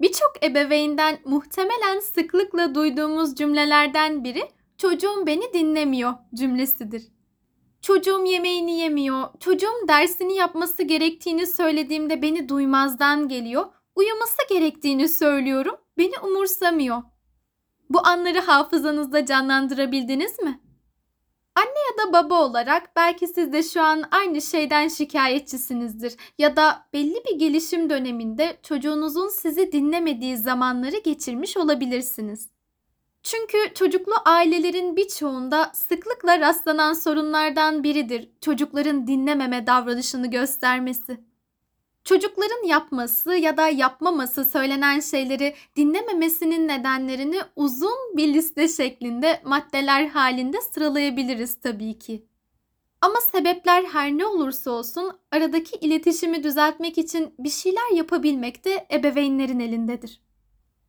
Birçok ebeveynden muhtemelen sıklıkla duyduğumuz cümlelerden biri çocuğum beni dinlemiyor cümlesidir. Çocuğum yemeğini yemiyor, çocuğum dersini yapması gerektiğini söylediğimde beni duymazdan geliyor, uyuması gerektiğini söylüyorum, beni umursamıyor. Bu anları hafızanızda canlandırabildiniz mi? Anne ya da baba olarak belki siz de şu an aynı şeyden şikayetçisinizdir ya da belli bir gelişim döneminde çocuğunuzun sizi dinlemediği zamanları geçirmiş olabilirsiniz. Çünkü çocuklu ailelerin birçoğunda sıklıkla rastlanan sorunlardan biridir çocukların dinlememe davranışını göstermesi. Çocukların yapması ya da yapmaması söylenen şeyleri dinlememesinin nedenlerini uzun bir liste şeklinde maddeler halinde sıralayabiliriz tabii ki. Ama sebepler her ne olursa olsun aradaki iletişimi düzeltmek için bir şeyler yapabilmek de ebeveynlerin elindedir.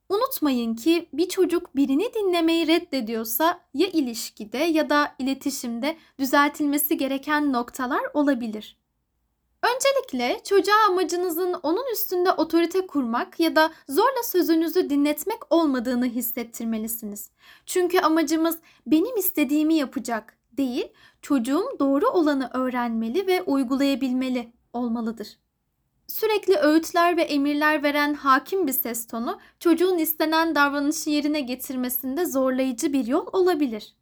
Unutmayın ki bir çocuk birini dinlemeyi reddediyorsa ya ilişkide ya da iletişimde düzeltilmesi gereken noktalar olabilir. Öncelikle çocuğa amacınızın onun üstünde otorite kurmak ya da zorla sözünüzü dinletmek olmadığını hissettirmelisiniz. Çünkü amacımız benim istediğimi yapacak değil, çocuğum doğru olanı öğrenmeli ve uygulayabilmeli olmalıdır. Sürekli öğütler ve emirler veren hakim bir ses tonu çocuğun istenen davranışı yerine getirmesinde zorlayıcı bir yol olabilir.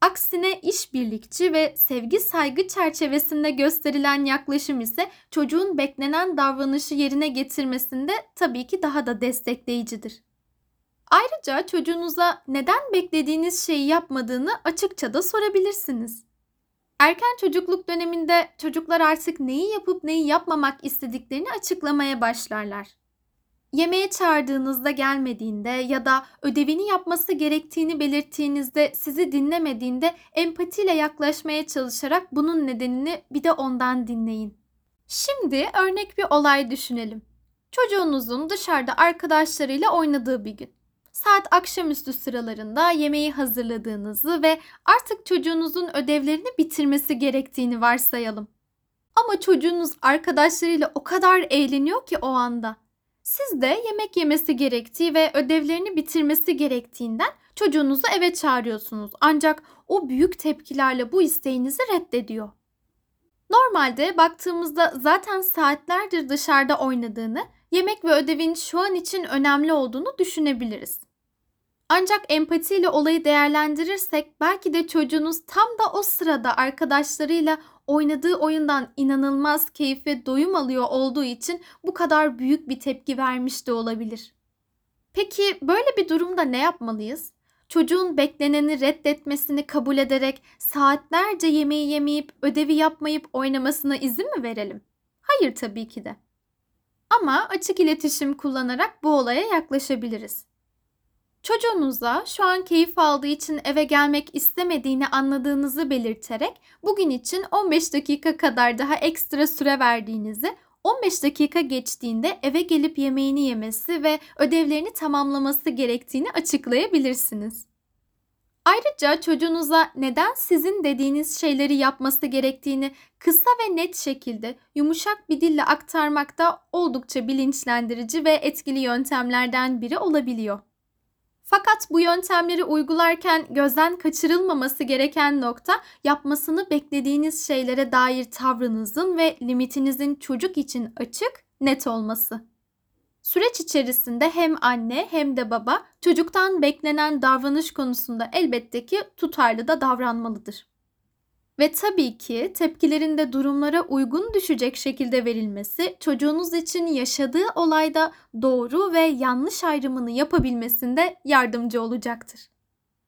Aksine işbirlikçi ve sevgi saygı çerçevesinde gösterilen yaklaşım ise çocuğun beklenen davranışı yerine getirmesinde tabii ki daha da destekleyicidir. Ayrıca çocuğunuza neden beklediğiniz şeyi yapmadığını açıkça da sorabilirsiniz. Erken çocukluk döneminde çocuklar artık neyi yapıp neyi yapmamak istediklerini açıklamaya başlarlar. Yemeğe çağırdığınızda gelmediğinde ya da ödevini yapması gerektiğini belirttiğinizde sizi dinlemediğinde empatiyle yaklaşmaya çalışarak bunun nedenini bir de ondan dinleyin. Şimdi örnek bir olay düşünelim. Çocuğunuzun dışarıda arkadaşlarıyla oynadığı bir gün. Saat akşamüstü sıralarında yemeği hazırladığınızı ve artık çocuğunuzun ödevlerini bitirmesi gerektiğini varsayalım. Ama çocuğunuz arkadaşlarıyla o kadar eğleniyor ki o anda siz de yemek yemesi gerektiği ve ödevlerini bitirmesi gerektiğinden çocuğunuzu eve çağırıyorsunuz. Ancak o büyük tepkilerle bu isteğinizi reddediyor. Normalde baktığımızda zaten saatlerdir dışarıda oynadığını, yemek ve ödevin şu an için önemli olduğunu düşünebiliriz. Ancak empatiyle olayı değerlendirirsek belki de çocuğunuz tam da o sırada arkadaşlarıyla oynadığı oyundan inanılmaz keyif ve doyum alıyor olduğu için bu kadar büyük bir tepki vermiş de olabilir. Peki böyle bir durumda ne yapmalıyız? Çocuğun bekleneni reddetmesini kabul ederek saatlerce yemeği yemeyip ödevi yapmayıp oynamasına izin mi verelim? Hayır tabii ki de. Ama açık iletişim kullanarak bu olaya yaklaşabiliriz. Çocuğunuza şu an keyif aldığı için eve gelmek istemediğini anladığınızı belirterek bugün için 15 dakika kadar daha ekstra süre verdiğinizi, 15 dakika geçtiğinde eve gelip yemeğini yemesi ve ödevlerini tamamlaması gerektiğini açıklayabilirsiniz. Ayrıca çocuğunuza neden sizin dediğiniz şeyleri yapması gerektiğini kısa ve net şekilde yumuşak bir dille aktarmak da oldukça bilinçlendirici ve etkili yöntemlerden biri olabiliyor. Fakat bu yöntemleri uygularken gözden kaçırılmaması gereken nokta yapmasını beklediğiniz şeylere dair tavrınızın ve limitinizin çocuk için açık, net olması. Süreç içerisinde hem anne hem de baba çocuktan beklenen davranış konusunda elbette ki tutarlı da davranmalıdır. Ve tabii ki tepkilerin de durumlara uygun düşecek şekilde verilmesi çocuğunuz için yaşadığı olayda doğru ve yanlış ayrımını yapabilmesinde yardımcı olacaktır.